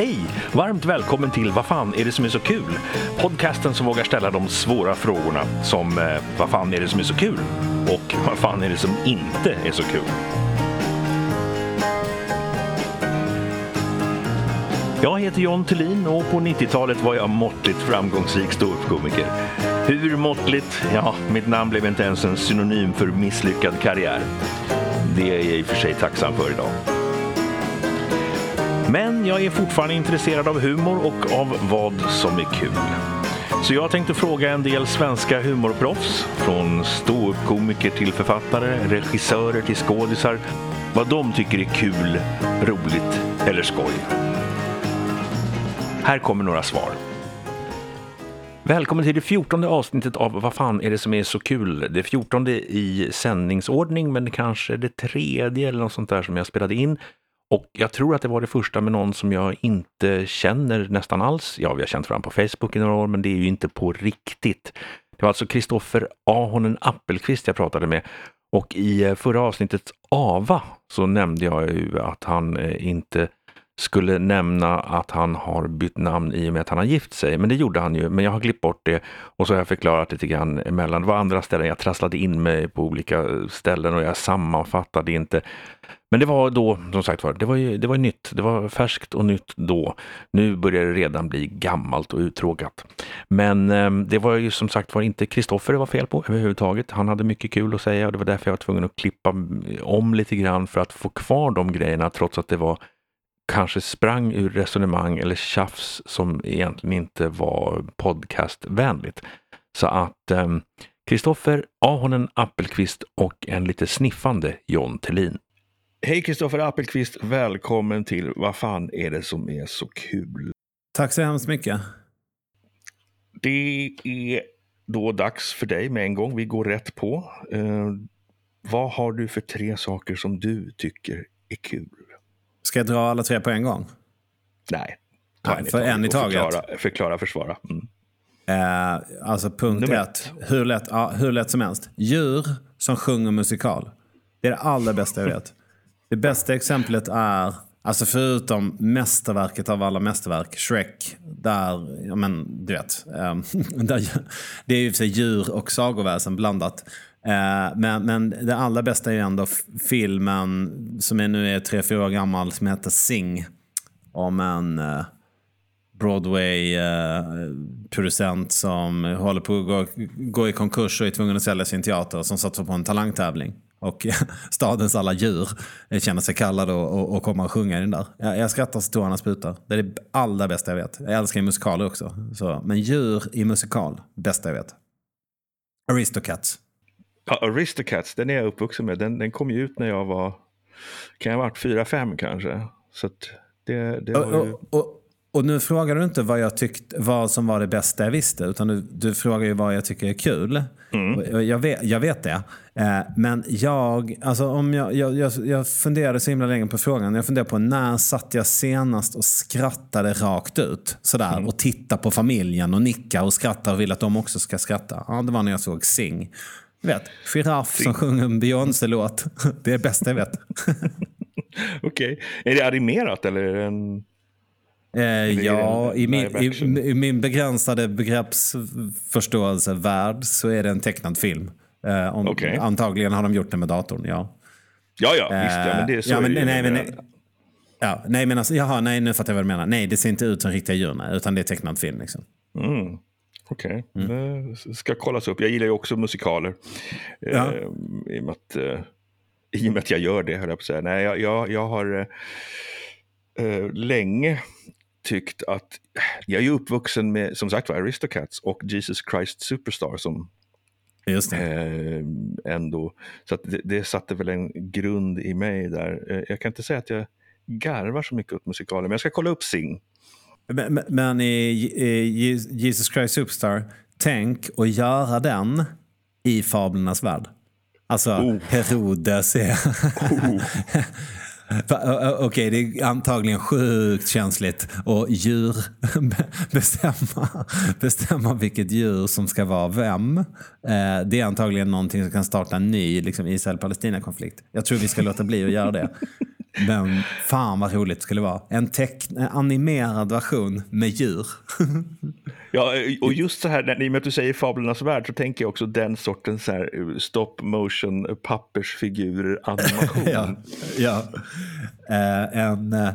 Hej! Varmt välkommen till Vad fan är det som är så kul? Podcasten som vågar ställa de svåra frågorna som eh, Vad fan är det som är så kul? Och Vad fan är det som inte är så kul? Jag heter John Thulin och på 90-talet var jag måttligt framgångsrik ståuppkomiker. Hur måttligt? Ja, mitt namn blev inte ens en synonym för misslyckad karriär. Det är jag i och för sig tacksam för idag. Men jag är fortfarande intresserad av humor och av vad som är kul. Så jag tänkte fråga en del svenska humorproffs, från ståuppkomiker till författare, regissörer till skådisar, vad de tycker är kul, roligt eller skoj. Här kommer några svar. Välkommen till det fjortonde avsnittet av Vad fan är det som är så kul? Det fjortonde i sändningsordning, men kanske det tredje eller något sånt där som jag spelade in. Och jag tror att det var det första med någon som jag inte känner nästan alls. Ja, vi har känt varandra på Facebook i några år, men det är ju inte på riktigt. Det var alltså Kristoffer Ahonen Appelqvist jag pratade med. Och i eh, förra avsnittet Ava så nämnde jag ju att han eh, inte skulle nämna att han har bytt namn i och med att han har gift sig. Men det gjorde han ju, men jag har klippt bort det och så har jag förklarat lite grann emellan. Det var andra ställen, jag trasslade in mig på olika ställen och jag sammanfattade inte. Men det var då, som sagt var, det var ju det var nytt. Det var färskt och nytt då. Nu börjar det redan bli gammalt och uttråkat. Men eh, det var ju som sagt var inte Kristoffer det var fel på överhuvudtaget. Han hade mycket kul att säga och det var därför jag var tvungen att klippa mm, om lite grann för att få kvar de grejerna trots att det var kanske sprang ur resonemang eller tjafs som egentligen inte var podcastvänligt. Så att Kristoffer eh, Ahonen Appelqvist och en lite sniffande John Tellin. Hej Kristoffer Appelqvist, välkommen till Vad fan är det som är så kul? Tack så hemskt mycket. Det är då dags för dig med en gång. Vi går rätt på. Eh, vad har du för tre saker som du tycker är kul? Ska jag dra alla tre på en gång? Nej. Ta en, för en i taget. Förklara, förklara försvara. Mm. Eh, alltså punkt Nummer ett. Hur lätt, ja, hur lätt som helst. Djur som sjunger musikal. Det är det allra bästa jag vet. Det bästa exemplet är, alltså förutom mästerverket av alla mästerverk, Shrek, där, ja men du vet, eh, där, det är ju för sig djur och sagoväsen blandat. Eh, men, men det allra bästa är ju ändå filmen som är nu är tre, fyra år gammal som heter Sing. Om en eh, Broadway-producent eh, som håller på att gå, gå i konkurs och är tvungen att sälja sin teater som satsar på en talangtävling. Och stadens alla djur känner sig kallade och, och kommer att sjunga i den där. Jag, jag skrattar så tårarna sprutar. Det är det allra bästa jag vet. Jag älskar musikaler också. Så, men djur i musikal, bästa jag vet. Aristocats. Ja, Aristocats, den är jag uppvuxen med. Den, den kom ju ut när jag var, kan jag ha varit fyra, fem kanske. Så det, det och, ju... och, och, och, nu frågar du inte vad jag tyckte, vad som var det bästa jag visste, utan du, du frågar ju vad jag tycker är kul. Mm. Jag, vet, jag vet det. Eh, men jag, alltså om jag, jag, jag, jag funderade så himla länge på frågan. Jag funderade på när satt jag senast och skrattade rakt ut? Sådär, mm. och tittade på familjen och nickade och skrattade och vill att de också ska skratta. Ja, det var när jag såg Sing vet, giraff som sjunger en Beyoncé-låt. Det är det bästa jag vet. Okej. Okay. Är det animerat eller är det en... Eh, ja, i min, i, i min, begränsade begreppsförståelsevärld så är det en tecknad film. Eh, om, okay. Antagligen har de gjort det med datorn, ja. Ja, ja, visst. Ja, men det är så. Ja, men, nej, nej, men, ja, nej, men alltså, jaha, nej, nu fattar jag vad du menar. Nej, det ser inte ut som riktiga djur, utan det är tecknad film. Liksom. Mm. Okej, okay. mm. det ska kollas upp. Jag gillar ju också musikaler. Ja. Eh, i, och med att, eh, I och med att jag gör det, höll jag på att säga. Nej, jag, jag, jag har eh länge tyckt att... Jag är ju uppvuxen med, som sagt var, Aristocats och Jesus Christ Superstar som Just eh, ändå. Så det, det, satte väl en grund i mig där. Jag kan inte säga att jag garvar så mycket åt musikaler, men jag ska kolla upp Sing. Men, men i, i Jesus Christ Superstar, tänk att göra den i Fablernas värld. Alltså oh. Herodes är... oh. Okej, okay, det är antagligen sjukt känsligt att djur bestämma, bestämma vilket djur som ska vara vem. Eh, det är antagligen någonting som kan starta en ny liksom, Israel-Palestina-konflikt. Jag tror vi ska låta bli att göra det. Men fan vad roligt det skulle vara. En, en animerad version med djur. Ja, och just så här, i och med att du säger Fablernas värld så tänker jag också den sortens så här stop motion pappersfigurer animation. ja, ja. Eh, en, eh,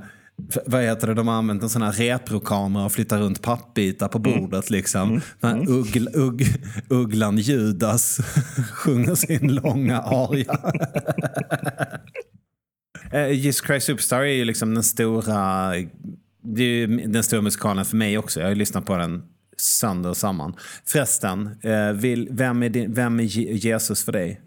vad heter det, de har använt en sån här reprokamera och flyttar runt pappbitar på bordet. Liksom. Den här uggl, ugg, ugglan Judas sjunger sin långa aria. Eh, Jesus Christ Superstar är ju liksom den stora, det är ju den stora musikalen för mig också. Jag har ju lyssnat på den sönder och samman. Förresten, eh, vill, vem, är din, vem är Je- Jesus för dig?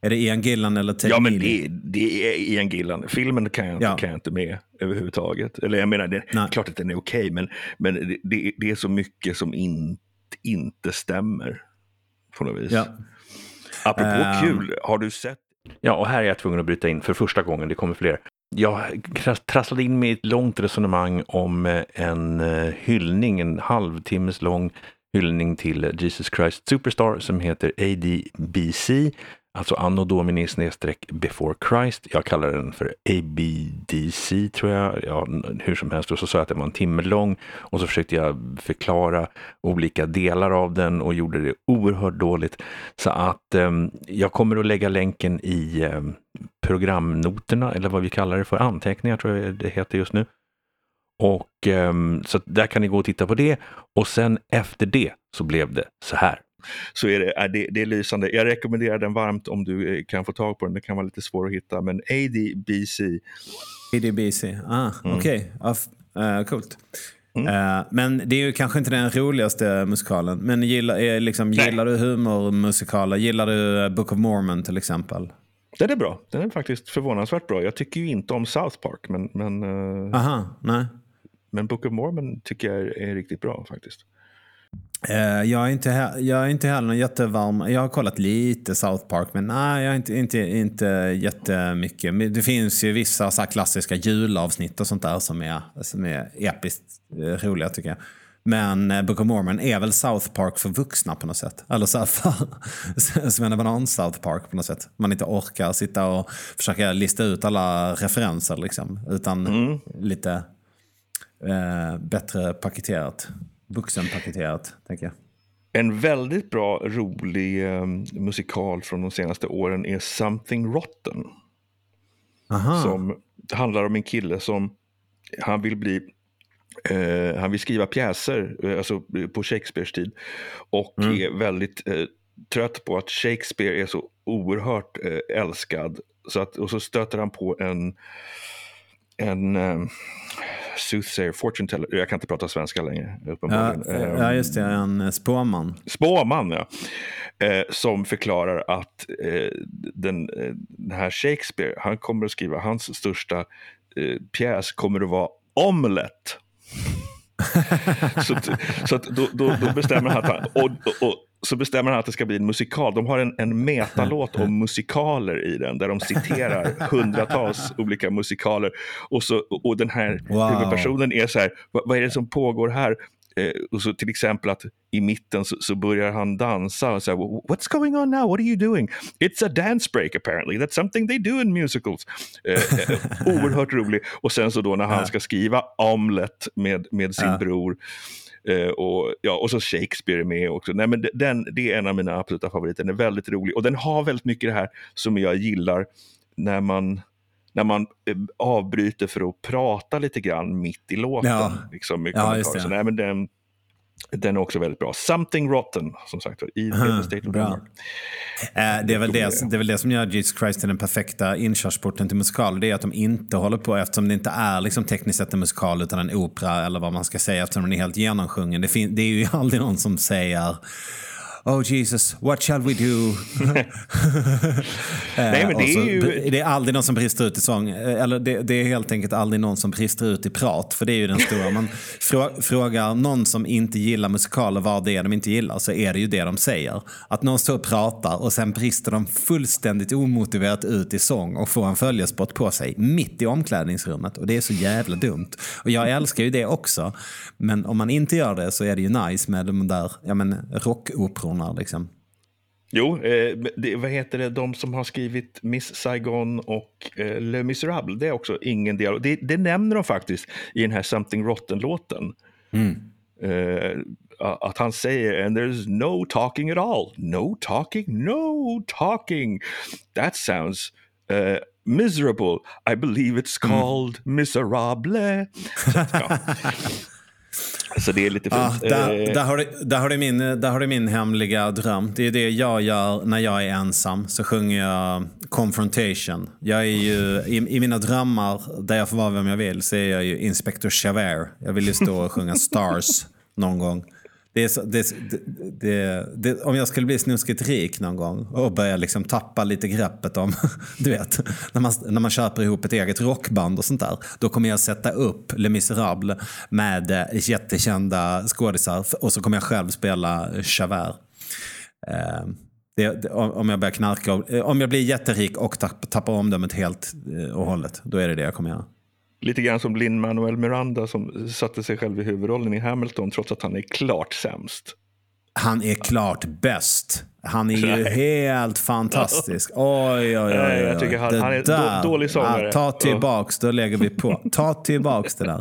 Är det Ian Gillan eller Ted Ja, men det, det är Ian Gillan. Filmen kan jag, inte, Ja. kan jag inte med överhuvudtaget. Eller jag menar, det är klart att den är okej, men, men det, det, är så mycket som in, inte stämmer på något vis. Ja. Apropå Ehm. kul, har du sett? Ja, och här är jag tvungen att bryta in för första gången, det kommer fler. Jag trasslade in mig i ett långt resonemang om eh, en eh, hyllning, en halvtimmes lång hyllning till Jesus Christ Superstar som heter ADBC, alltså Anno Domini snedstreck Before Christ. Jag kallar den för ABDC tror jag, ja, hur som helst. Och så sa jag att den var en timme lång och så försökte jag förklara olika delar av den och gjorde det oerhört dåligt. Så att eh, jag kommer att lägga länken i eh, programnoterna, eller vad vi kallar det för, anteckningar tror jag det heter just nu. Och eh, så där kan ni gå och titta på det. Och sen efter det så blev det så här. Så är det, är det, det är lysande. Jag rekommenderar den varmt om du eh, kan få tag på den. Det kan vara lite svår att hitta. Men ADBC, ADBC, ah, Mm. okej. Ja, f- eh, coolt. Eh, men det är ju kanske inte den roligaste musikalen. Men gillar, liksom, gillar du humormusikaler? Gillar du Book of Mormon till exempel? den är bra. Den är faktiskt förvånansvärt bra. Jag tycker ju inte om South Park, men, men, eh, Aha, nej. men Book of Mormon tycker jag är, är riktigt bra faktiskt. Eh, jag, är inte jag är inte heller någon jättevarm. Jag har kollat lite South Park, men nej, jag är inte, inte, inte jättemycket. Det finns ju vissa så klassiska julavsnitt och sånt där som är, som är episkt eh, roliga tycker jag. Men eh, Book of Mormon är väl South Park för vuxna på något sätt. Eller så här för, som en banan South Park på något sätt. Man inte orkar sitta och försöka lista ut alla referenser liksom. Utan lite eh, bättre paketerat. Vuxenpaketerat, tänker jag. En väldigt bra, rolig eh, musikal från de senaste åren är Something Rotten. Aha. Som handlar om en kille som han vill bli eh, han vill skriva pjäser eh, alltså på Shakespeares tid och är väldigt eh, trött på att Shakespeare är så oerhört eh, älskad. Så att, och så stöter han på en, en eh, soothsayer, fortune teller. Jag kan inte prata svenska längre Ja, uppenbarligen. Eh, ja, just det. En eh, spåman. spåman, ja. Eh, som förklarar att eh, den, eh, den här Shakespeare, han kommer att skriva, hans största eh, pjäs kommer att vara Omelette. så att, så då, då, då bestämmer han att han, och, och, och, så bestämmer han att det ska bli en musikal. De har en, en metalåt om musikaler i den, där de citerar hundratals olika musikaler. Och, så, och den här Wow. huvudpersonen är så här, vad, vad är det som pågår här? Eh, och så till exempel att i mitten så, så börjar han dansa och så här, What's going on now? What are you doing? It's a dance break apparently. That's something they do in musicals. Eh, eh, oerhört rolig. Och sen så då när han ska skriva Omelette med, med sin Ja. bror Eh, och, ja, och så Shakespeare är med också. Nej, men den, det är en av mina absoluta favoriter. Den är väldigt rolig och den har väldigt mycket det här som jag gillar när man, när man eh, avbryter för att prata lite grann mitt i låten. Ja. Liksom, Ja, just det. Så, nej, men den, den är också väldigt bra. Something Rotten, som sagt, i State of. Denmark. Eh, det, är väl det, det är väl det som gör Jesus Christ till den perfekta inkörsporten till musikal. Det är att de inte håller på, eftersom det inte är liksom tekniskt sett en musikal utan en opera eller vad man ska säga, eftersom den är helt genomsjungen. Det, det är ju aldrig någon som säger Oh Jesus, what shall we do? Nej, men det så är ju... det är aldrig någon som brister ut i sång. Eh, Eller det, det är helt enkelt aldrig någon som brister ut i prat. För det är ju den stora. Man frå, frågar någon som inte gillar musikaler vad det är de inte gillar så är det ju det de säger. Att någon står och pratar och sen brister de fullständigt omotiverat ut i sång och får en följespott på sig mitt i omklädningsrummet. Och det är så jävla dumt. Och jag älskar ju det också. Men om man inte gör det så är det ju nice med de där ja, men, rockoperorna liksom. Jo, eh, det, vad heter det, de som har skrivit Miss Saigon och eh, Le Miserable, det är också ingen dialog. Det, det nämner de faktiskt i den här Something Rotten-låten. Mm. Eh, att han säger and there's no talking at all. No talking, no talking. That sounds uh, miserable. I believe it's Mm. called miserable. Så, ja. Så det är lite Ja, fint. där, Eh, där, har du, där, har du min, där har du min hemliga dröm. Det är det jag gör när jag är ensam. Så sjunger jag Confrontation. Jag är ju, i, I mina drömmar, där jag får vara vem jag vill, så är jag ju Inspector Javert. Jag vill ju stå och sjunga Stars någon gång. Det är så, det, det, det, det, om jag skulle bli snuskigt rik någon gång och börja liksom tappa lite greppet om, du vet, när man, när man köper ihop ett eget rockband och sånt där. Då kommer jag sätta upp Les Misérables med eh, jättekända skådisar och så kommer jag själv spela Javert. Eh, det, det, om jag börjar knarka, eh, om jag blir jätterik och tappar omdömet helt eh, och hållet, då är det det jag kommer göra. Lite grann som Lin-Manuel Miranda som satte sig själv i huvudrollen i Hamilton trots att han är klart sämst. Han är klart bäst. Han är ju helt fantastisk. Oj, oj, oj. Oj. jag tycker han- Det han är där. dålig sångare. Ja, ta tillbaks, då lägger vi på. Ta tillbaks det där.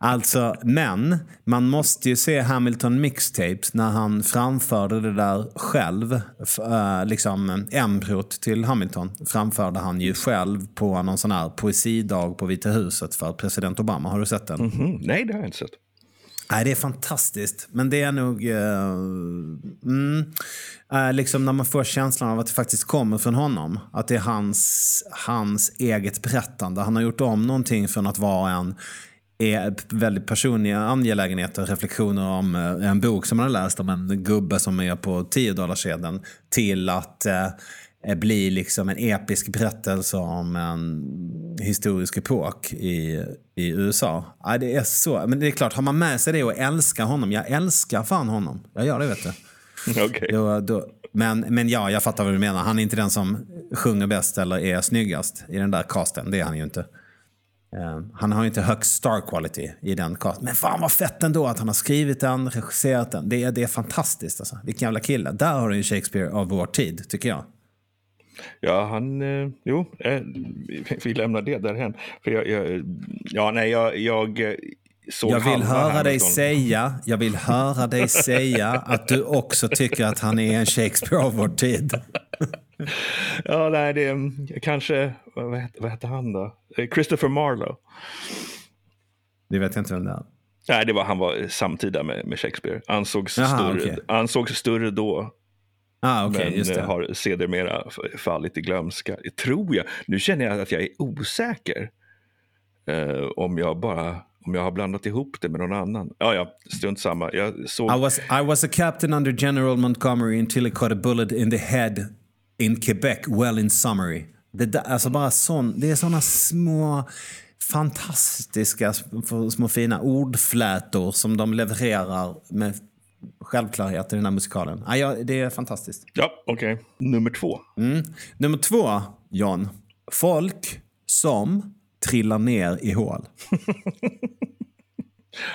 Alltså, men man måste ju se Hamilton Mixtapes när han framförde det där själv. Eh, liksom embryot till Hamilton framförde han ju själv på någon sån här poesidag på Vita huset för president Obama. Har du sett den? Mhm, Nej, det har jag inte sett. Nej, det är fantastiskt. Men det är nog... eh, mm, eh, liksom när man får känslan av att det faktiskt kommer från honom. Att det är hans, hans eget berättande. Han har gjort om någonting från att vara en är väldigt personliga angelägenheter, reflektioner om eh, en bok som han har läst om en gubbe som är på 10 sedan till att eh, bli liksom en episk berättelse om en historisk epok i, i USA. Ja, det är så. Men det är klart, har man med sig det och älskar honom, jag älskar fan honom. Jag gör det vet du. Okej. Då, då, men, men ja, jag fattar vad du menar. Han är inte den som sjunger bäst eller är snyggast i den där casten. Det är han ju inte. Eh, han har ju inte högst star quality i den casten. Men fan vad fett ändå att han har skrivit den, regisserat den. Det är, det är fantastiskt alltså. Vilken jävla kille. Där har du ju Shakespeare av vår tid, tycker jag. Ja, han... Eh, jo, eh, vi- lämnar det därhen. För jag, jag, ja, nej, jag, jag eh, såg Jag vill höra dig säga, jag vill höra dig säga att du också tycker att han är en Shakespeare av vår tid. Ja, nej, det är kanske... Vad hette, vad hette han då? Eh, Christopher Marlowe. Det vet jag inte vem det är. Nej, det var, han var samtida med, med Shakespeare. Ansågs, Jaha, större, okej. ansågs större då, Ah, okej, men just eh, det. har sedermera fallit i glömska. Tror jag. Nu känner jag att jag är osäker. Eh, om jag bara om jag har blandat ihop det med någon annan. Ja, ja, strunt samma. Jag såg... I was, I was a captain under General Montgomery until he caught a bullet in the head in Quebec, well in summary. Det, där, alltså bara sån, det är såna små fantastiska sm- små fina ordflätor som de levererar med självklarhet i den här musikalen. Ja, ja, det är fantastiskt. Ja, okej. Nummer två. Mm. Nummer två, John. Folk som trillar ner i hål.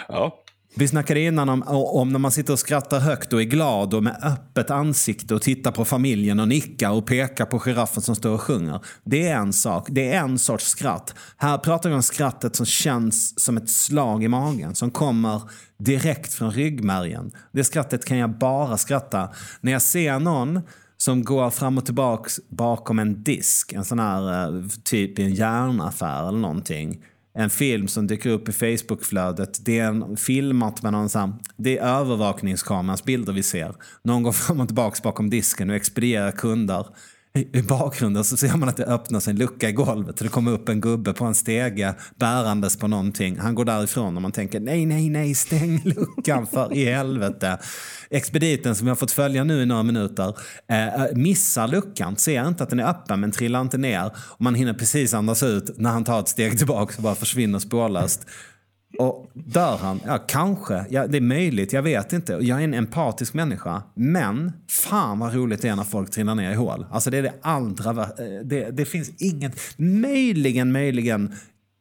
Ja, vi snackade innan om, om när man sitter och skrattar högt och är glad och med öppet ansikte och tittar på familjen och nickar och pekar på giraffen som står och sjunger. Det är en sak. Det är en sorts skratt. Här pratar vi om skrattet som känns som ett slag i magen. Som kommer direkt från ryggmärgen. Det skrattet kan jag bara skratta när jag ser någon som går fram och tillbaks bakom en disk. En sån här eh, typ i en järnaffär eller någonting en film som dyker upp i Facebookflödet. Det är en, filmat med någon sån, det är övervakningskamerans bilder vi ser. Någon går fram och tillbaka bakom disken och expedierar kunder. I, bakgrunden så ser man att det öppnas en lucka i golvet. Det kommer upp en gubbe på en stege bärandes på någonting. Han går därifrån och man tänker nej, nej, nej, stäng luckan för i helvete. Expediten som jag har fått följa nu i några minuter eh, eh, missar luckan, ser inte att den är öppen men trillar inte ner. Och man hinner precis andas ut när han tar ett steg tillbaka och bara försvinner spårlöst. Och dör han? Ja, kanske. Ja, det är möjligt. Jag vet inte. Jag är en empatisk människa. Men fan vad roligt det är när folk trillar ner i hål. Alltså det är det allra eh, det, det finns inget... Möjligen, möjligen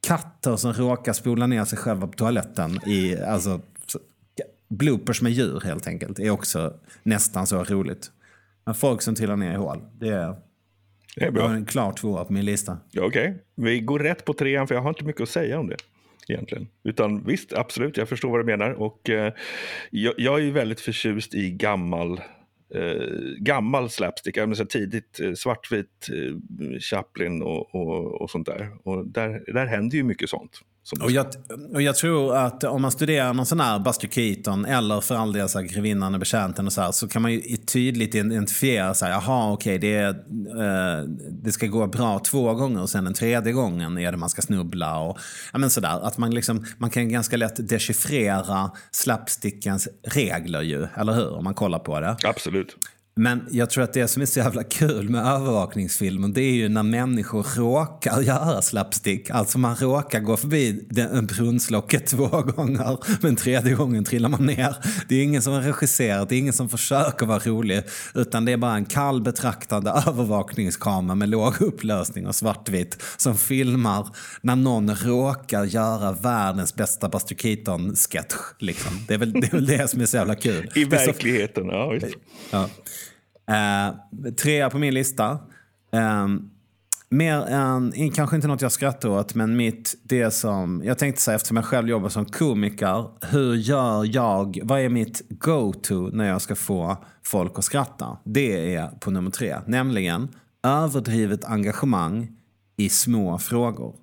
katter som råkar spola ner sig själva på toaletten i... Alltså, så- bloopers med djur helt enkelt är också nästan så roligt. Men folk som trillar ner i hål. Det är, Det är jag bra. har en klar tvåa på min lista. Ja, Okej, vi går rätt på trean för jag har inte mycket att säga om det. Egentligen. Utan visst, absolut, jag förstår vad du menar. Och eh, jag, jag är ju väldigt förtjust i gammal, eh, gammal slapstick, jag menar, tidigt eh, svartvit eh, Chaplin och, och, och sånt där. Och där, där händer ju mycket sånt. Och jag, och jag tror att om man studerar någon sån här Buster Keaton eller för all del så här Grevinnan och betjänten och så här, så kan man ju tydligt identifiera så här, jaha okej det, är, eh, det ska gå bra två gånger och sen den tredje gången är det man ska snubbla och ja men sådär. Att man liksom, man kan ganska lätt dechiffrera slapstickens regler ju, eller hur? Om man kollar på det. Absolut. Men jag tror att det som är så jävla kul med övervakningsfilmen det är ju när människor råkar göra slapstick. Alltså man råkar gå förbi brunnslocket två gånger men tredje gången trillar man ner. Det är ingen som har regisserat, det är ingen som försöker vara rolig utan det är bara en kall betraktande övervakningskamera med låg upplösning och svartvitt som filmar när någon råkar göra världens bästa Buster Keaton-sketch. Liksom. Det, är väl, det är väl det som är så jävla kul. I verkligheten, ja. Ja. Eh, trea på min lista. Eh, mer än, kanske inte något jag skrattar åt, men mitt, det som, jag tänkte säga eftersom jag själv jobbar som komiker, hur gör jag, vad är mitt go-to när jag ska få folk att skratta? Det är på nummer tre, nämligen överdrivet engagemang i små frågor.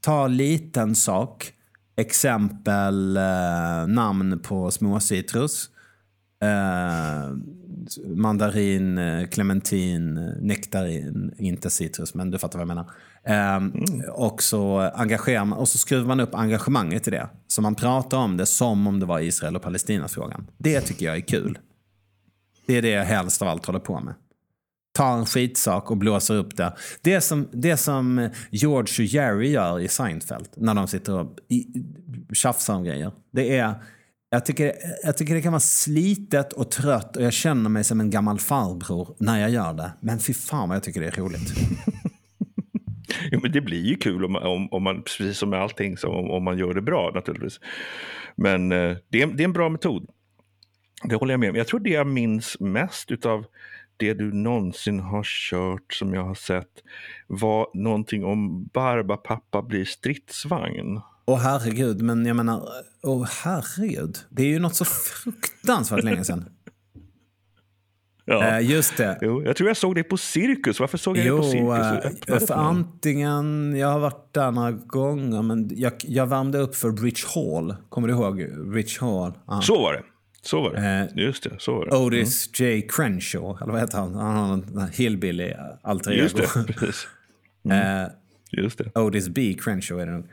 Ta liten sak, exempel eh, namn på småcitrus. Eh, mandarin, eh, clementin, eh, nektarin, inte citrus, men du fattar vad jag menar. Eh, Och så engagerar man, och så skruvar man upp engagemanget i det. Så man pratar om det som om det var Israel och Palestina-frågan. Det tycker jag är kul. Det är det jag helst av allt håller på med. Ta en skitsak och blåser upp det. Det som, det som George och Jerry gör i Seinfeld när de sitter och i- tjafsar om grejer. Det är, jag, tycker, jag tycker det kan vara slitet och trött och jag känner mig som en gammal farbror när jag gör det. Men fy fan vad jag tycker det är roligt. Jo, men det blir ju kul om, man- om, om man, precis som med allting, så om, om man gör det bra naturligtvis. Men eh, det, är, det är en bra metod. Det håller jag med om. Jag tror det jag minns mest utav det du någonsin har kört som jag har sett var någonting om Barbapappa blir stridsvagn. Åh herregud, men jag menar, åh herregud. Det är ju något så fruktansvärt länge sedan. Ja. Eh, just det. Jo, jag tror jag såg det på Cirkus. Varför såg jag det på Cirkus? Eh, för antingen, jag har varit där några gånger, men jag, jag värmde upp för Rich Hall. Kommer du ihåg Rich Hall? Ja. Så var det. Så var det. Eh, Just det, så var det. Otis J. Crenshaw, eller vad heter han? Han har en hillbilly alter Just ego. det, precis. Eh, Just det. Otis B. Crenshaw är det nog.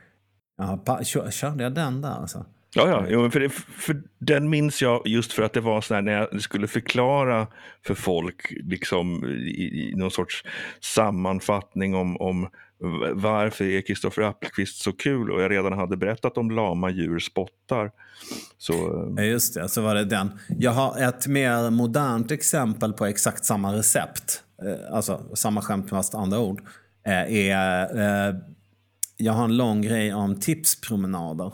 Ja, körde jag den där alltså? Ja, ja. Jo, för, det, för den minns jag just för att det var så här när jag skulle förklara för folk liksom i, i någon sorts sammanfattning om, om varför är Kristoffer Appelqvist så kul och jag redan hade berättat om lama djur spottar. Så Ja, just det. Så var det den. Jag har ett mer modernt exempel på exakt samma recept. Eh, Alltså samma skämt fast andra ord. eh, Är, eh, jag har en lång grej om tipspromenader.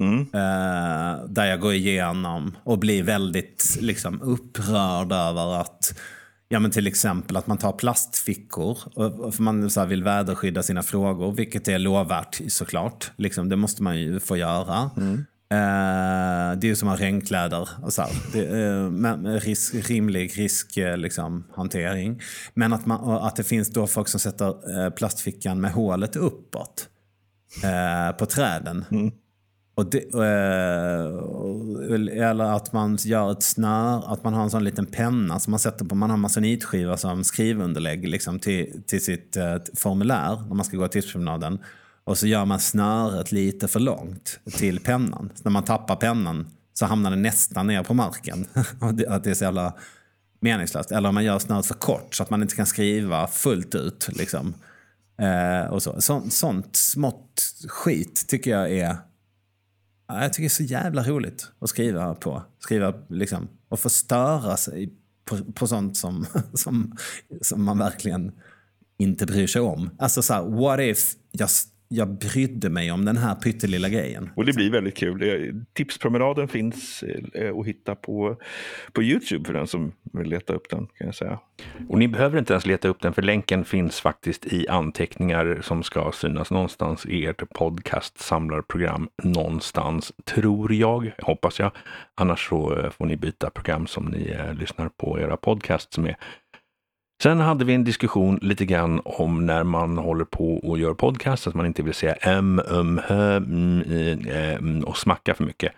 mm, Eh, där jag går igenom och blir väldigt liksom, upprörd över att Ja, men till exempel att man tar plastfickor för man så vill väderskydda sina frågor, vilket är lovvärt såklart. Liksom, det måste man ju få göra. Eh, det är ju som att ha regnkläder och så. Det, men med risk, rimlig risk, eh, liksom, hantering. Men att, man, att det finns då folk som sätter plastfickan med hålet uppåt eh, på träden. Och det, eh, eller att man gör ett snör, att man har en sån liten penna som man sätter på, man har masonitskiva som skrivunderlägg liksom, till, till sitt eh, formulär när man ska gå till tipspromenaden. Och så gör man snöret lite för långt till pennan. Så när man tappar pennan så hamnar den nästan ner på marken. Att det är så jävla meningslöst. Eller om man gör snöret för kort så att man inte kan skriva fullt ut. Liksom. Eh, och så. Så, sånt smått skit tycker jag är Jag tycker det är så jävla roligt att skriva på. Skriva liksom, och få störa sig på, på sånt som, som, som man verkligen inte bryr sig om. Alltså så här, what if jag jag brydde mig om den här pyttelilla grejen. Och det blir väldigt kul. Tipspromenaden finns eh, att hitta på, på Youtube för den som vill leta upp den. kan jag säga. Och ni behöver inte ens leta upp den för länken finns faktiskt i anteckningar som ska synas någonstans i ert podcast-samlarprogram någonstans, tror jag, hoppas jag. Annars så eh, får ni byta program som ni eh, lyssnar på era podcasts med. Sen hade vi en diskussion lite grann om när man håller på och gör podcast, att man inte vill säga m, um, hö, mm, mm, och smacka för mycket.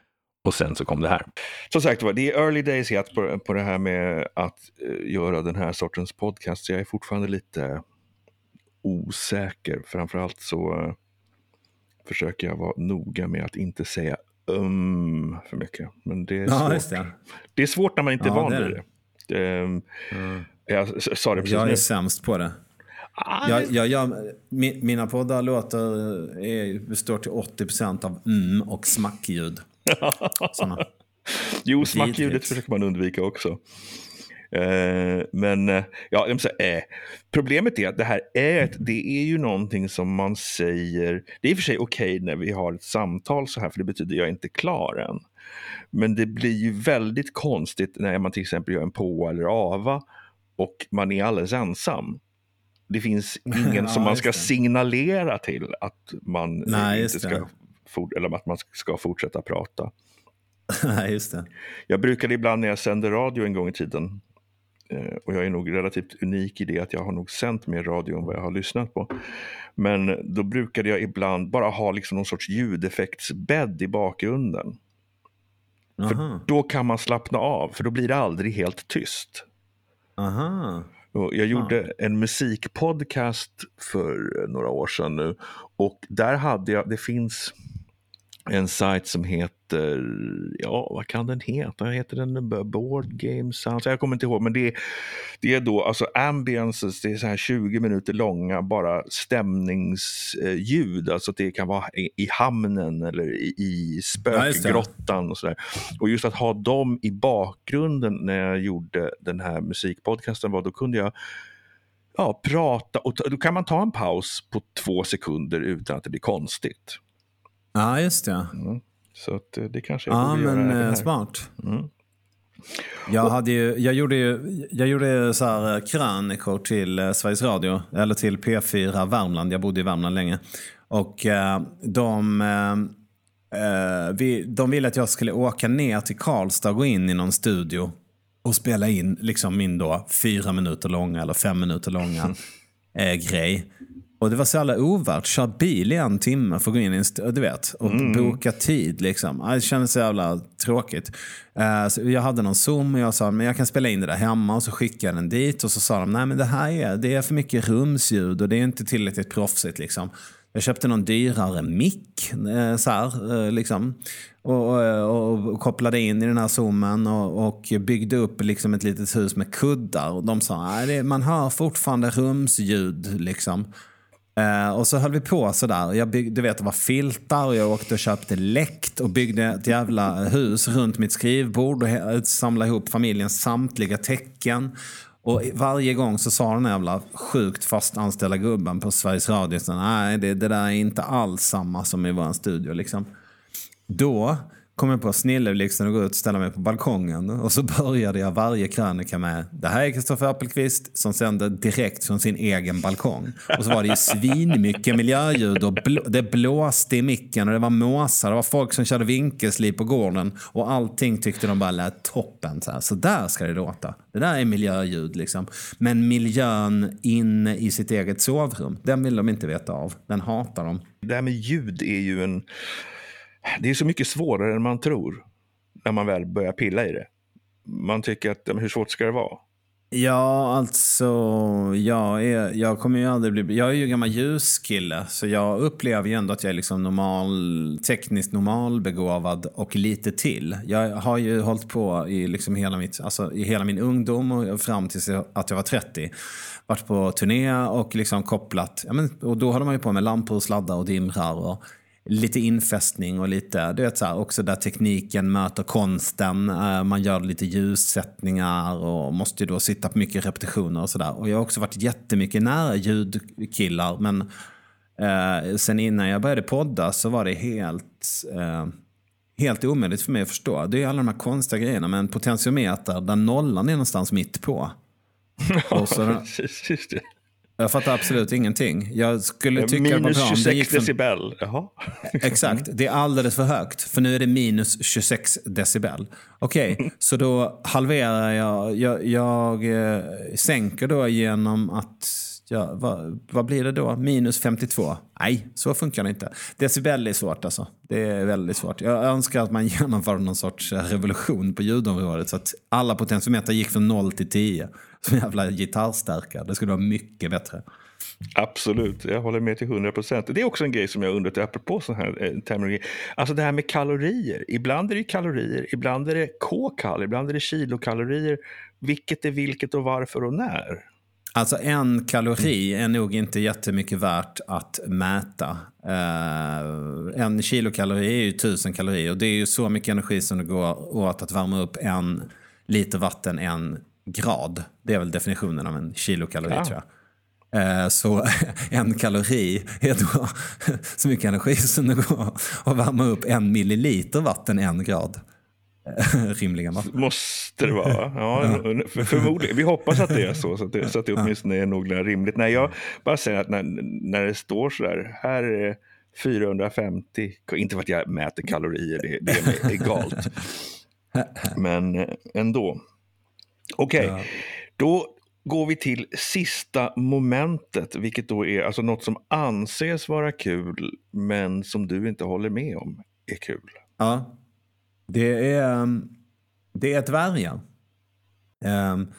Och sen så kom det här. Som sagt det är early days yet på, på det här med att uh, göra den här sortens podcast. Så jag är fortfarande lite osäker. Framförallt så uh, försöker jag vara noga med att inte säga um för mycket. Men det är ja, svårt. Det. det. är svårt när man inte är van vid det. det um, mm. Jag sa det precis Jag är nu. sämst på det. Ah, jag, jag, jag, mina poddar låter, är, består till 80% av mm och smackljud. jo, smackljudet försöker man undvika också. Eh, men eh, ja, eh, problemet är att det här är, det är ju någonting som man säger, det är i och för sig okej okay när vi har ett samtal så här, för det betyder jag är inte klar än. Men det blir ju väldigt konstigt när man till exempel gör en på eller ava och man är alldeles ensam. Det finns ingen ja, som man ska signalera till att man Nej, inte ska, for, eller att man ska fortsätta prata. Nej, just det. Jag brukade ibland när jag sände radio en gång i tiden, eh, och jag är nog relativt unik i det att jag har nog sänt mer radio än vad jag har lyssnat på. Men då brukade jag ibland bara ha liksom någon sorts ljudeffektsbädd i bakgrunden. För då kan man slappna av, för då blir det aldrig helt tyst. Aha. Jag gjorde en musikpodcast för några år sedan nu och där hade jag, det finns en sajt som heter, ja vad kan den heta? Heter den Board Game Sounds? Jag kommer inte ihåg, men det är, det är då alltså ambiances, det är så här 20 minuter långa bara stämningsljud. Alltså det kan vara i, hamnen eller i, i spökgrottan och sådär. Och just att ha dem i bakgrunden när jag gjorde den här musikpodcasten var, då kunde jag ja, prata och då kan man ta en paus på två sekunder utan att det blir konstigt. Ja, just det. Mm. Så att, eh, det kanske jag Ja, men göra eh, smart. Mm. Jag, hade ju, jag gjorde ju jag gjorde så här eh, krönikor till Sveriges Radio, eller till P4 Värmland. Jag bodde i Värmland länge. Och de, de ville att jag skulle åka ner till Karlstad och gå in i någon studio och spela in liksom min då fyra minuter långa eller fem minuter långa grej. Och det var så jävla ovärt. Kör bil i en timme för att gå in i en du vet, och mm. boka tid. Liksom. Det kändes så jävla tråkigt. Uh, jag hade någon Zoom och jag sa men jag kan spela in det där hemma. Och så skickade jag den dit och så sa de nej men det här är, det är för mycket rumsljud och det är inte tillräckligt proffsigt. Liksom. Jag köpte någon dyrare mick eh, så här, eh, liksom. Och, och, och, kopplade in i den här zoomen och, och byggde upp liksom ett litet hus med kuddar. Och de sa att man hör fortfarande rumsljud. Liksom. Uh, och så höll vi på sådär. Jag bygg, du vet, det var filtar och jag åkte och köpte läkt och byggde ett jävla hus runt mitt skrivbord och samlade ihop familjens samtliga tecken. Och varje gång så sa den jävla sjukt fast anställda gubben på Sveriges Radio nej det, det där är inte alls samma som i vår studio. Liksom. Då kom jag på snilleblixten och gå ut och ställa mig på balkongen. Och så började jag varje krönika med Det här är Kristoffer Appelqvist som sände direkt från sin egen balkong. Och så var det ju svinmycket miljöljud och blå, det blåste i micken och det var måsar. Det var folk som körde vinkelslip på gården. Och allting tyckte de bara lät toppen. Så, här. så där ska det låta. Det där är miljöljud liksom. Men miljön inne i sitt eget sovrum, den vill de inte veta av. Den hatar de. Det här med ljud är ju en det är så mycket svårare än man tror när man väl börjar pilla i det. Man tycker att, hur svårt ska det vara? Ja, alltså, jag, är, jag kommer ju aldrig bli... Jag är ju gammal ljuskille, så jag upplever ju ändå att jag är liksom normal, tekniskt normalbegåvad och lite till. Jag har ju hållit på i, liksom hela, mitt, alltså, i hela min ungdom och fram tills att jag var 30. Varit på turné och liksom kopplat, ja, men, och då håller man ju på med lampor, sladdar och dimrar och lite infästning och lite, du vet så här, också där tekniken möter konsten. Eh, man gör lite ljussättningar och måste då sitta på mycket repetitioner och sådär. Och jag har också varit jättemycket nära ljudkillar men Eh, sen innan jag började podda så var det helt, eh, helt omöjligt för mig att förstå. Det är alla de här konstiga grejerna med en potentiometer där nollan är någonstans mitt på. Och så, Just det. Jag fattar absolut ingenting. Jag skulle tycka Minus bra om det 26 gick från, decibel. Jaha. Exakt, det är alldeles för högt. För nu är det minus 26 decibel. Okej, så då halverar jag. Jag, jag eh, sänker då genom att... Ja, vad, vad blir det då? Minus 52? Nej, så funkar det inte. Decibel är svårt alltså. Det är väldigt svårt. Jag önskar att man genomförde någon sorts revolution på ljudområdet så att alla potentiometer gick från 0 till 10. Som jävla gitarrstärkare. Det skulle vara mycket bättre. Absolut, jag håller med till 100 procent. Det är också en grej som jag undrat, apropå sån här eh, terminologi. Alltså det här med kalorier. Ibland är det kalorier, ibland är det k-kal, ibland är det kilokalorier. Vilket är vilket och varför och när? Alltså en kalori är nog inte jättemycket värt att mäta. Eh, en kilokalori är ju tusen kalorier och det är ju så mycket energi som det går åt att värma upp en liter vatten en grad. Det är väl definitionen av en kilokalori Ja. tror jag. Eh, Så en kalori är då så mycket energi som det går att värma upp en milliliter vatten en grad. Rimligen va? Måste det vara? Ja, för, förmodligen. Vi hoppas att det är så, så att det, så att det åtminstone är någorlunda rimligt. Nej, jag bara säger att när, när det står så där, här är det 450, inte för att jag mäter kalorier, det, det är egalt. Men eh, ändå. Okej, Ja. då går vi till sista momentet, vilket då är alltså något som anses vara kul, men som du inte håller med om är kul. Ja. Det är, ehm, det är dvärgar. Um,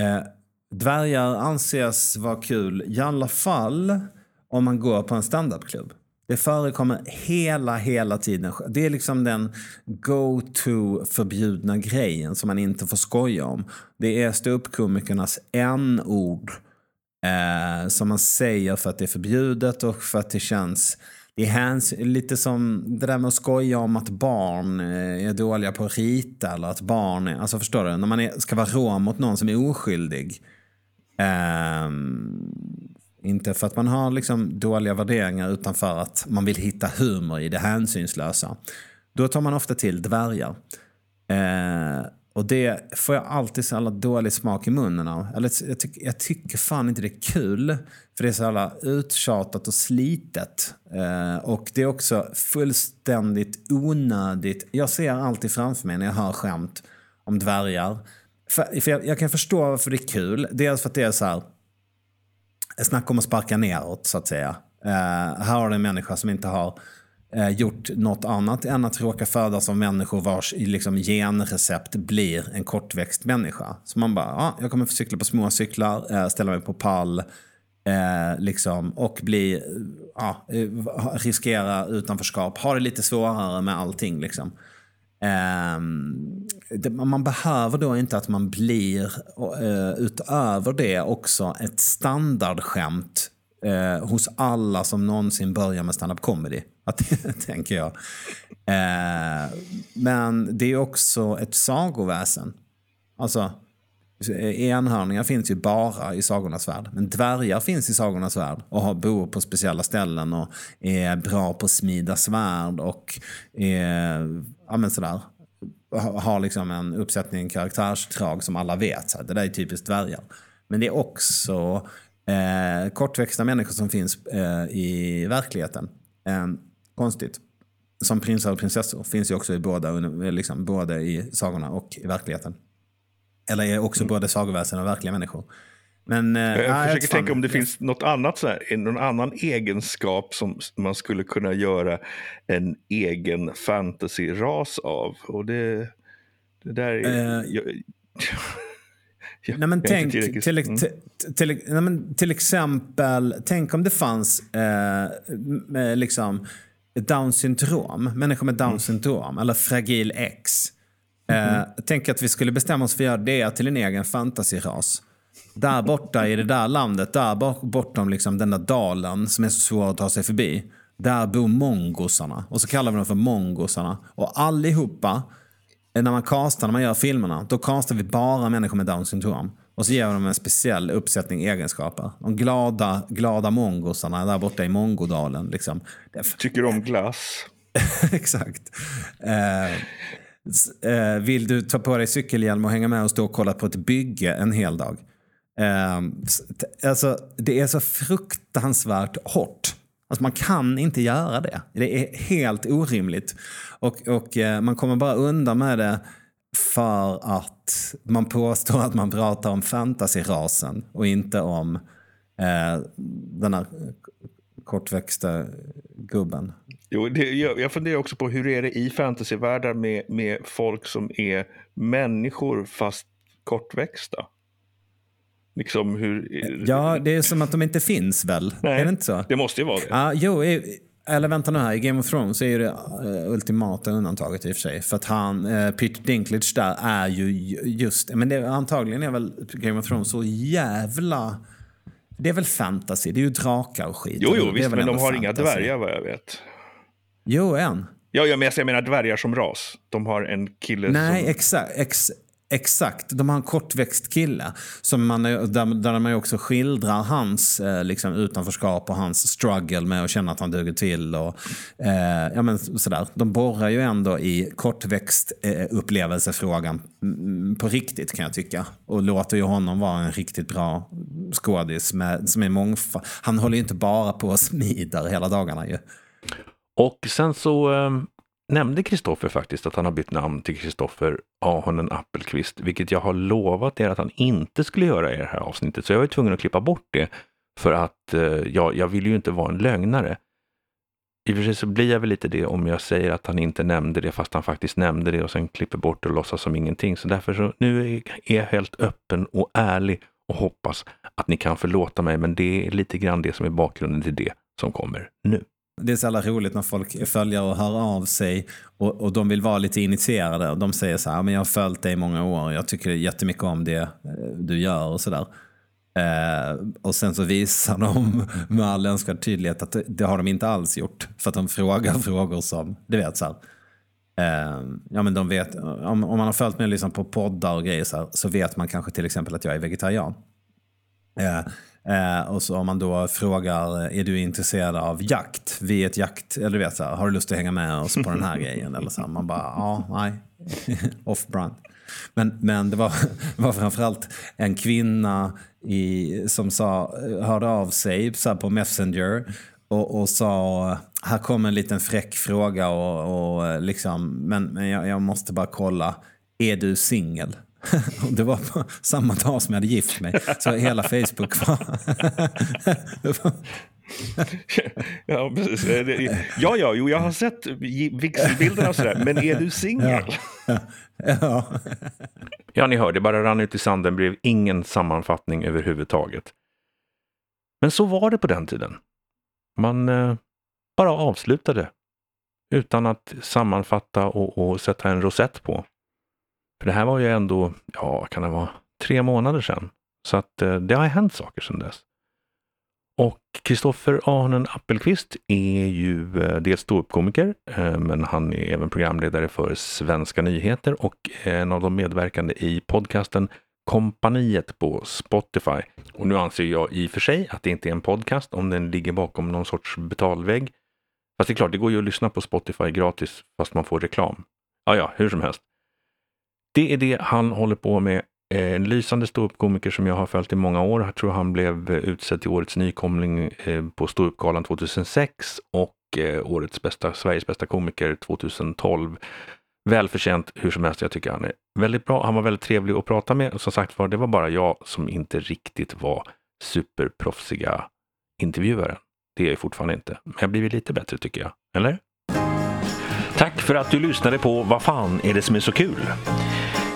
eh, dvärgar anses vara kul, i alla fall om man går på en standupklubb. Det förekommer hela, hela tiden. Det är liksom den go-to förbjudna grejen som man inte får skoja om. Det är ståuppkomikernas n-ord eh, som man säger för att det är förbjudet och för att det känns... Det är hands, lite som det där med att skoja om att barn eh, är dåliga på att rita eller att barn är... Alltså förstår du? När man är, ska vara rå mot någon som är oskyldig. Um, inte för att man har liksom dåliga värderingar utan för att man vill hitta humor i det hänsynslösa. Då tar man ofta till dvärgar. Eh, och det får jag alltid så jävla dålig smak i munnen av. Eller, jag, tyck, jag tycker fan inte det är kul. För det är så jävla uttjatat och slitet. Eh, och det är också fullständigt onödigt. Jag ser alltid framför mig när jag hör skämt om dvärgar. För, för jag, jag kan förstå varför det är kul. Dels för att det är så här snack om att sparka neråt så att säga. Eh, här har du en människa som inte har eh, gjort något annat än att råka födas av människor vars liksom, genrecept blir en kortväxt människa. Så man bara, ah, jag kommer få cykla på små cyklar, eh, ställa mig på pall eh, liksom, och bli, ah, riskera utanförskap. Ha det lite svårare med allting liksom. Ehm, det, man behöver då inte att man blir eh, utöver det också ett standardskämt eh, hos alla som någonsin börjar med stand-up comedy. Att, tänker jag. Eh, men det är också ett sagoväsen. Alltså, eh, enhörningar finns ju bara i sagornas värld. Men dvärgar finns i sagornas värld och har, bor på speciella ställen och är bra på att smida svärd och är, ja men sådär, har liksom en uppsättning karaktärsdrag som alla vet. Så här, det där är typiskt dvärgar. Men det är också eh, kortväxta människor som finns eh, i verkligheten. Eh, konstigt. Som prinsar och prinsessor finns ju också i båda, uni- liksom, både i sagorna och i verkligheten. Eller är också både sagoväsen och verkliga människor. Men, eh, Jag nej, försöker tänka om det finns något annat, så här, någon annan egenskap som man skulle kunna göra en egen fantasy-ras av. Och det, det där är... Eh, jag, jag, Nej, men jag tänk, till, mm. till, till, nej, men till exempel, tänk om det fanns eh, liksom, down syndrom, människor med Mm. down syndrom eller fragil X. Eh, Mm-hmm. Tänk att vi skulle bestämma oss för att göra det till en egen fantasyras. Där borta i det där landet, där bort- bortom liksom den där dalen som är så svår att ta sig förbi. Där bor mongosarna. Och så kallar vi dem för mongosarna. Och allihopa, när man castar, när man gör filmerna, då castar vi bara människor med down syndrom. Och så ger de en speciell uppsättning egenskaper. De glada, glada mongosarna där borta i Mongodalen. Liksom. Tycker om glass. Exakt. Eh, eh, vill du ta på dig cykelhjälm och hänga med och stå och kolla på ett bygge en hel dag? Eh, alltså, det är så fruktansvärt hårt. Alltså man kan inte göra det. Det är helt orimligt. Och, och eh, man kommer bara undan med det för att man påstår att man pratar om fantasyrasen och inte om eh, den här kortväxta gubben. Jo, det, jag, jag funderar också på hur är det i fantasyvärldar med, med folk som är människor fast kortväxta? Liksom hur... Ja, det är som att de inte finns väl? Nej, är det inte så? Det måste ju vara det. Ja, jo, eller vänta nu här, i Game of Thrones är det uh, ultimata undantaget i och för sig. För att han, uh, Peter Dinklage där är ju just, men det, antagligen är väl Game of Thrones så jävla... Det är väl fantasy, det är ju drakar och skit. Jo, jo, visst, men de har fantasy. inga dvärgar vad jag vet. Jo, en. Ja, jag menar dvärgar som ras. De har en kille Nej, som... exakt. Ex Exakt, de har en kortväxt kille som man, där, där man också skildrar hans eh, liksom, utanförskap och hans struggle med att känna att han duger till. Och, eh, ja, men, sådär. De borrar ju ändå i kortväxtupplevelsefrågan eh, mm, på riktigt kan jag tycka. Och låter ju honom vara en riktigt bra skådis med, som är mångfald. Han håller ju inte bara på och smider hela dagarna ju. Och sen så ehm, nämnde Kristoffer faktiskt att han har bytt namn till Kristoffer Ahonen Appelqvist, vilket jag har lovat er att han inte skulle göra i det här avsnittet. Så jag var tvungen att klippa bort det för att eh, ja, jag vill ju inte vara en lögnare. I och för sig så blir jag väl lite det om jag säger att han inte nämnde det fast han faktiskt nämnde det och sen klipper bort det och låtsas som ingenting. Så därför så nu är jag helt öppen och ärlig och hoppas att ni kan förlåta mig. Men det är lite grann det som är bakgrunden till det som kommer nu. Det är så jävla roligt när folk följer och hör av sig och, och de vill vara lite initierade. De säger så här, men jag har följt dig i många år, jag tycker jättemycket om det eh, du gör och sådär. Eh, och sen så visar de med all önskvärd tydlighet att det, det, har de inte alls gjort. För att de frågar frågor som, du vet så här. Eh, ja men de vet, om, om man har följt mig liksom på poddar och grejer så, här, så vet man kanske till exempel att jag är vegetarian. Eh, Eh, och så om man då frågar, är du intresserad av jakt? Vi är ett jakt, eller du vet så här, har du lust att hänga med oss på den här grejen? Eller så här, man bara, ja, nej, off brand. Men, men det var, var framförallt en kvinna i, som sa, hörde av sig så på Messenger och, och sa, här kommer en liten fräck fråga och, och liksom, men, men jag, jag måste bara kolla, är du singel? det var på samma dag som jag hade gift mig. Så hela Facebook var... ja, precis. Ja, ja, jo, jag har sett vigselbilderna och sådär. Men är du singel? Ja. ja. ja, ni hör, det bara rann ut i sanden. Blev ingen sammanfattning överhuvudtaget. Men så var det på den tiden. Man eh, bara avslutade utan att sammanfatta och, och sätta en rosett på. För det här var ju ändå, ja, kan det vara, tre månader sedan. Så att eh, det har hänt saker sedan dess. Och Kristoffer Ahnen Appelqvist är ju eh, dels ståuppkomiker, eh, men han är även programledare för Svenska nyheter och en av de medverkande i podcasten Kompaniet på Spotify. Och nu anser jag i och för sig att det inte är en podcast om den ligger bakom någon sorts betalvägg. Fast det är klart, det går ju att lyssna på Spotify gratis fast man får reklam. Ja, ja, hur som helst. Det är det han håller på med. Eh, en lysande ståuppkomiker som jag har följt i många år. Jag tror han blev eh, utsedd till årets nykomling eh, på Ståuppgalan 2006 och årets bästa, Sveriges bästa komiker 2012. Välförtjänt hur som helst. Jag tycker han är väldigt bra. Han var väldigt trevlig att prata med. Som sagt var, det var bara jag som inte riktigt var superproffsiga intervjuaren. Det är jag fortfarande inte. Men jag har blivit lite bättre tycker jag. Eller? Tack för att du lyssnade på Vad fan är det som är så kul?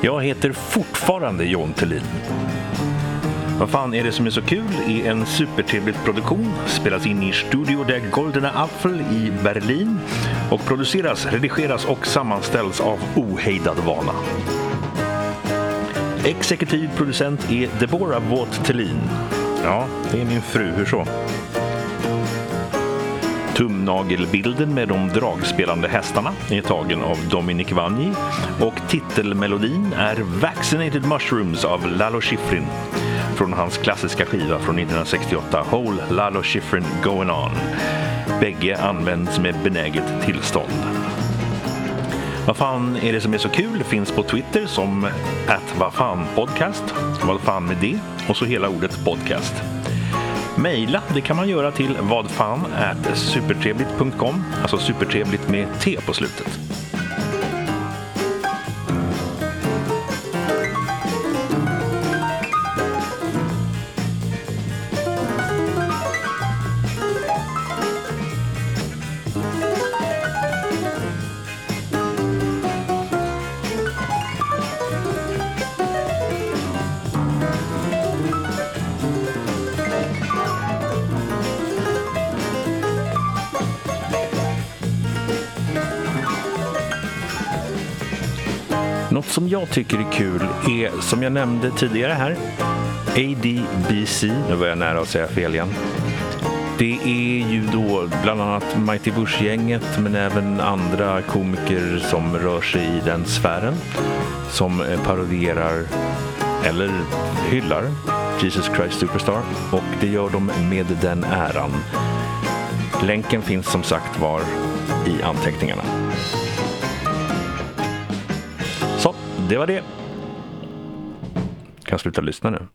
Jag heter fortfarande John Thelin. Vad fan är det som är så kul är en supertrevlig produktion, spelas in i Studio der Goldene Apfel i Berlin och produceras, redigeras och sammanställs av Ohejdad Vana. Exekutiv producent är Deborah Vought Thelin. Ja, det är min fru. Hur så? Tumnagelbilden med de dragspelande hästarna är tagen av Dominic Vanji och titelmelodin är Vaccinated Mushrooms av Lalo Schifrin från hans klassiska skiva från 1968 Whole Lalo Schifrin Going On. Bägge används med benäget tillstånd. Vad fan är det som är så kul? Finns på Twitter som att vad fan podcast. Vad fan med det? Och så hela ordet podcast. Mejla, det kan man göra till vadfan supertrevligt.com, alltså supertrevligt med T på slutet. Jag tycker är kul är, som jag nämnde tidigare här, ADBC. Nu var jag nära att säga fel igen. Det är ju då bland annat Mighty Bush-gänget men även andra komiker som rör sig i den sfären som eh, parodierar eller hyllar Jesus Christ Superstar och det gör de med den äran. Länken finns som sagt var i anteckningarna. Det var det. Kan jag sluta lyssna nu?